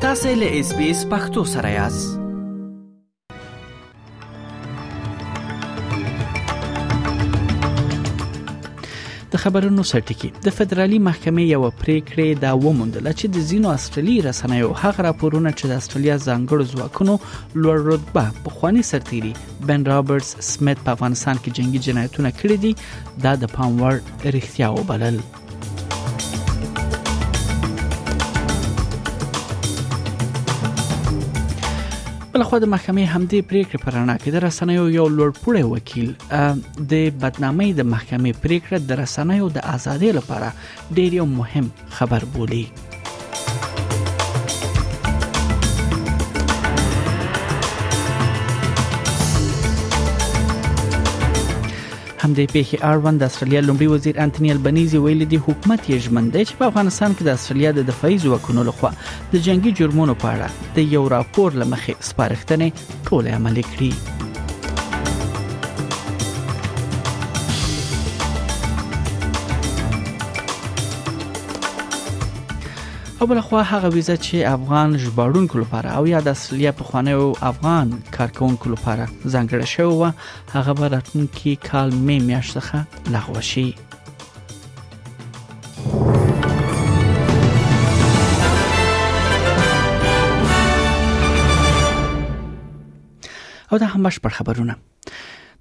تاسو له اس بي اس پختو سره یاست د خبرونو سرټکی د فدرالي محکمې یو پریکړه دا وموندل چې د زینو استرالي رسنیو هغه راپورونه چې د استرالیا ځانګړو ځواکونو لوړ رتبه په خواني سرتیری بن رابرټس سمیت په افغانستان کې جنگي جنایتونه کړې دي دا د پام وړ رښتیا وبلل بل خو د محکمې همدې پریکړې پر اړه کې د رسنیو یو لوړپوړی وکیل د بدنامۍ د محکمې پریکړه د رسنیو د ازادۍ لپاره ډیر یو مهم خبر بولی. همدې پیښې اړوند د استرالیا لومړي وزیر انټونی البنيزي ویل دي حکومت یې ژمن دی چې په افغانستان کې د استرالیا د دفاعي ځواکونو لخوا د جنگي جرمونو په اړه د یو راپور لمخې سپارښتنې ټول عملي کړي او بل خو هغه ویزه چې افغان ژباړونکو لپاره او یا د اصلي په خوانیو افغان کارکونکو لپاره ځانګړې شوی و هغه به راتلونکي کال می میاشت څخه لغوه شي او دا هم بشپړ خبرونه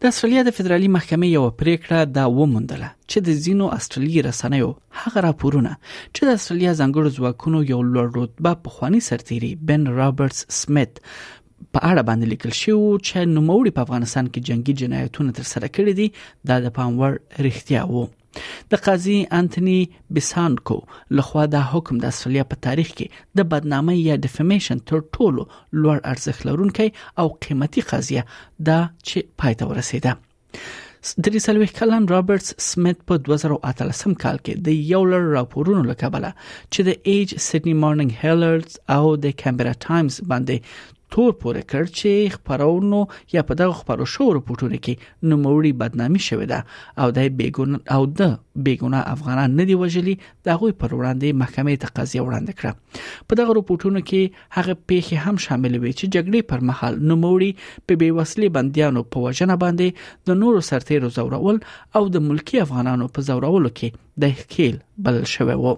د استرالیا د فدرالي محکمې یو پریکړه دا وموندله چې د زینو استرالی رسنیو هغه راپورونه چې د استرالیا ځنګړو ځواکونو یو لوړ رتبه پخوانی سرتیری بن رابرټس سمیت په اړه باندې لیکل شوی چې نوموړي په افغانستان کې جنگي جنایتونه تر سره کړی دي دا د پام وړ رښتیا وو د قاضي انټوني بیسانکو لخوا دا حکم د استرالیا په تاریخ کې د بدنامۍ یا ډیفیمیشن تر ټولو لوړ ارزښت لرونکي او قیمتي قضیه دا چې پای ته ورسیده درې سلوي کلن رابرټس سمیت په 2013 کال کې د یو لړ راپورونو لکبله چې د ایج سیدنی مارنینګ هیلرز او د کیمبرا ټایمز باندې تور پورې کړ چې خبرونو یا په دغه خبرو شو رپورټونو کې نوموړي بدنامي شوې ده او د بیګون او د بیګونه افغانان نه دی وژلي د غوي پر وړاندې محکمې ته قضیه وړاندې کړه په دغه رپورټونو کې هغه پیښې هم شامل وي چې جګړې پر مهال نوموړي په بیوسلي بنديانو په وژنه باندې د نورو سرتیرو زورول او د ملکی افغانانو په زورولو کې د ښکیل بل شوی وو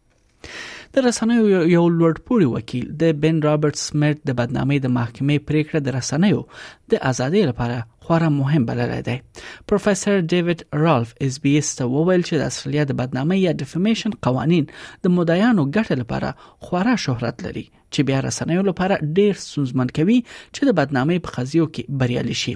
د رسنیو یو لوړپوړي وکیل د بن رابرټ سمیت د بدنامۍ د محکمې پریکړه د رسنیو د ازادۍ لپاره خورا مهم بللی دی پروفیسور ډیوډ رالف اس بي اس ته وویل چې د استرالیا د بدنامۍ یا ډیفیمیشن قوانین د مدعیانو ګټه لپاره خورا شهرت لري چې بیا رسنیو لپاره ډیر ستونزمن کوي چې د بدنامۍ په قضیو کې بریالي شي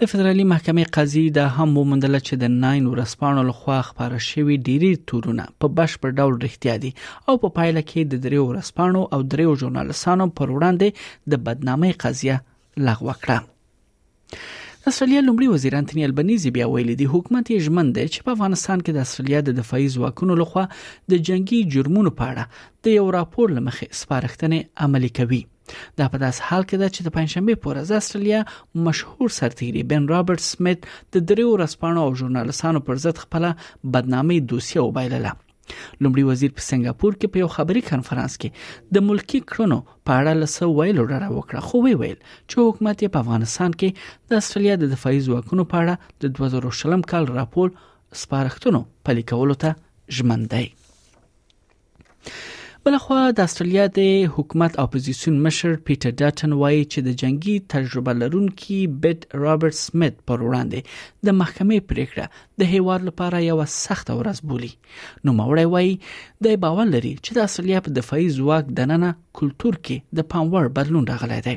د فدرالي محکمې قاضي دا هم وموندل چې د ناین ورسپانو لخوا خبره شوی ډيري تورونه په بشپړ ډول رښتیا دي او په پایله کې د دریو ورسپانو او دریو ژورنالستانو پر وړاندې د بدنامۍ قضیه لغوه کړه استرالیا لومړي وزیر انټونی البنيزي بیا ویلي دی حکومت یې ژمن دی چې په افغانستان کې د استرالیا د دفاعي ځواکونو لخوا د جنگي جرمونو په اړه د یو راپور لمخې سپارښتنې عملي کوي دا په داس حال کې ده چې د پنځشنبه په ورځ استرالیا مشهور سرتیری بن رابرټ سمیت د دریو ورځپاڼو او ژورنالیستانو پر ضد خپل بدنامي دوسیه وبایلله لومړي وزیر په سنگاپور کې په یو خبري کانفرنس کې د ملکی کړنو په اړه لسه ویلو ډاره وکړه خو وی ویل چې حکومت یې په افغانستان کې د استرالیا د دفاعي ځواکونو په اړه د 2020 کال راپور سپارښتنو پلي کولو ته ژمن دی بلخوا د استرالیا د حکومت اپوزیسیون مشر پیټر ډاټن وایي چې د جنگي تجربه لرونکي بیت رابرټ سمیت پر وړاندې د محکمې پریکړه د هیواد لپاره یو سخت ورځ بولی نو موري وایي د باور لري چې د استرالیا په دفاعي ځواک دننه کلچر کې د پاموړ بدلون راغلی دی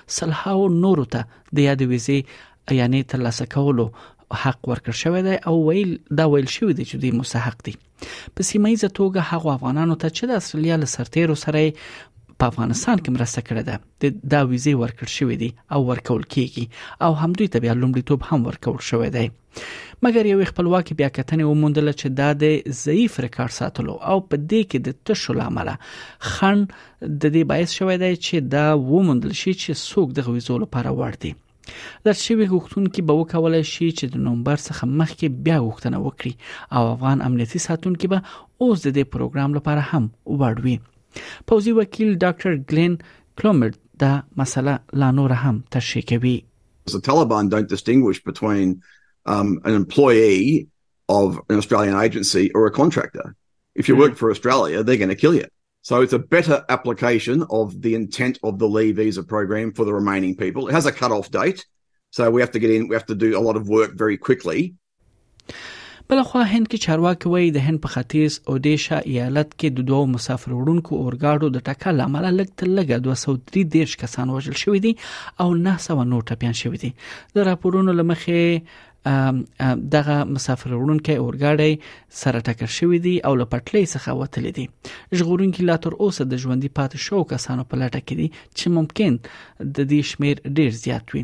سلهاو نورو ته د یاد ویزې یعنی ترلاسه کولو حق ورکړ شوی دی او ویل دا ویل شوی دی چې دوی مستحق دي په سیمه ایزه توګه هغه افغانانو ته چې د استرالیا له سرتیرو سره په افغانستان کې مرسته کړې ده د دا ویزه ورکړ شوې دي او ورکول کیږي او همدوی ته بیا لومړیتوب هم ورکول شوې ده مګر یوې خپلواکې بیا کتنې وموندله چې دا د ضعیف ریکارډ ساتلو او په دې کې د تشو لامل خن د دې باعث شوی دی چې دا وموندل شي چې څوک د غویزو لپاره وړ دي لړ شوي غوښتونکي به وکولای شي چې د نومبر څخه مخکې بیا غوښتنه وکړي او افغان امنیتي ساتونکي به اوس د دې پروګرام لپاره هم وړ وي پوزي وکیل ډاکټر ګلین کلومرد دا مسله لا نور هم تشریح کوي The Taliban don't distinguish between um, an employee of an Australian agency or a contractor. If you hmm. work for Australia, they're going to kill you. So it's a better application of the intent of the Lee visa program for the remaining people. It has a cut-off date. So we have to get in, we have to do a lot of work very quickly. بلخوا هند کې چارواکي وایي د هند په ختیځ اودیشا ایالت کې د دوو مسافر وړونکو اورګاډو د ټکر لامل لګ تر لګه 230 کسان وژل شوې دي او 900 نور ټپيان شوې دي د راپورونو لمخې دغه مسافر وړونکي اورګاډي سره ټکر شوې دي او له پټلۍ څخه وتلې دي ژغورونکي لا تر اوسه د ژوندۍ پاتې شو کسانو په لټه کې دي چې ممکن د دې شمیر ډیر زیات وي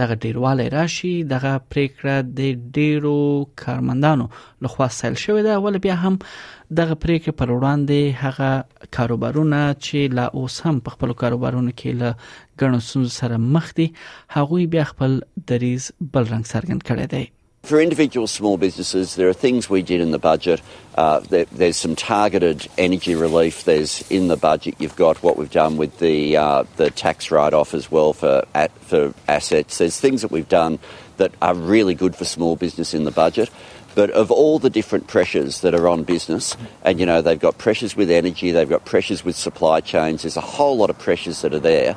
دغه ډیروالی راشي دغه پریکړه د ډیرو کارمندانو لخوا سیل شوې ده ول بیا هم دغه پریکړه پر وړاندې هغه کاروبارونه چې لا اوس هم په خپل کاروبارونو کې له ګڼو سن سره مخ دي هغه بیا خپل دریز بل رنګ څرګند کړی دی For individual small businesses, there are things we did in the budget. Uh, there, there's some targeted energy relief. There's in the budget. You've got what we've done with the uh, the tax write-off as well for at, for assets. There's things that we've done that are really good for small business in the budget. But of all the different pressures that are on business, and you know, they've got pressures with energy, they've got pressures with supply chains, there's a whole lot of pressures that are there.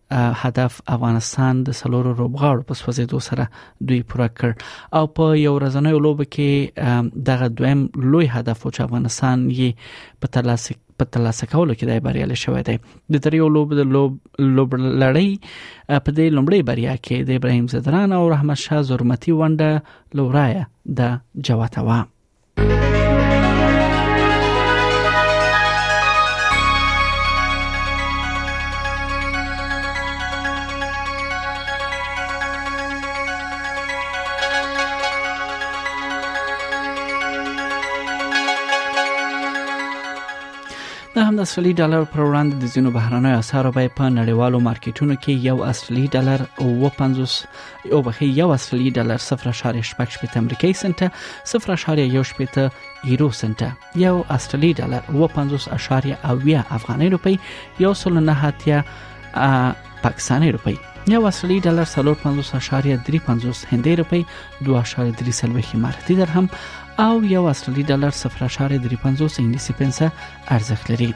هدف افغانستان د سلور روبغاړو په سوځېدو سره دوی پوره کړ او په یو ورځنۍ لوب کې دغه دویم لوی هدف چې افغانستان یې په ترلاسه په ترلاسه کولو کې د بریالي شوې ده د تریو لوب د لوب لوب لړۍ په دې لومړی بریا کې د ابراهیم زدران او رحمت شاه زرمتی ونده لورایا د جواتوا اصلي ډالر پر وړاندې د ځینو بهرنیو اسعارو بیې په نړیوالو مارکیټونو کې یو اصلي ډالر او 50 او بخې یو اصلي ډالر 0.8 امریکایي سنت 0.18 یورو سنت یو اصلي ډالر و 50.8 افغاني روپی یو سل نه هتیا پاکستاني روپی یو اصلي ډالر 0.3 هندۍ روپی 2.3 اماراتي درهم او یو اصلي ډالر 0.3 انګلیسي پنسه ارزښت لري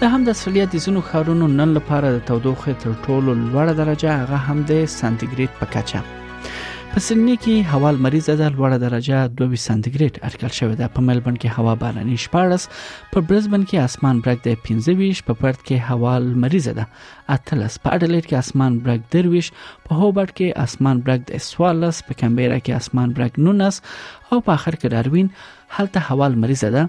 د هم د سوریه د ځینو ښارونو نن لپاره د تودوخې تر ټولو لوړه درجه هغه هم د سانتیګریډ په کچه په سلنی کې هوا لمریزه ده لوړه درجه 22 سانتیګریډ اټکل شوې ده په ملبن کې هوا باراني 14 په برزبن کې اسمان برګ دی 25 په پرت کې هوا لمریزه ده اتلس په اډلیډ کې اسمان برګ درویش په هوبرټ کې اسمان برګ دی 14 په کمبيرا کې اسمان برګ 19 او په اخر کې داروین هلته هوا لمریزه ده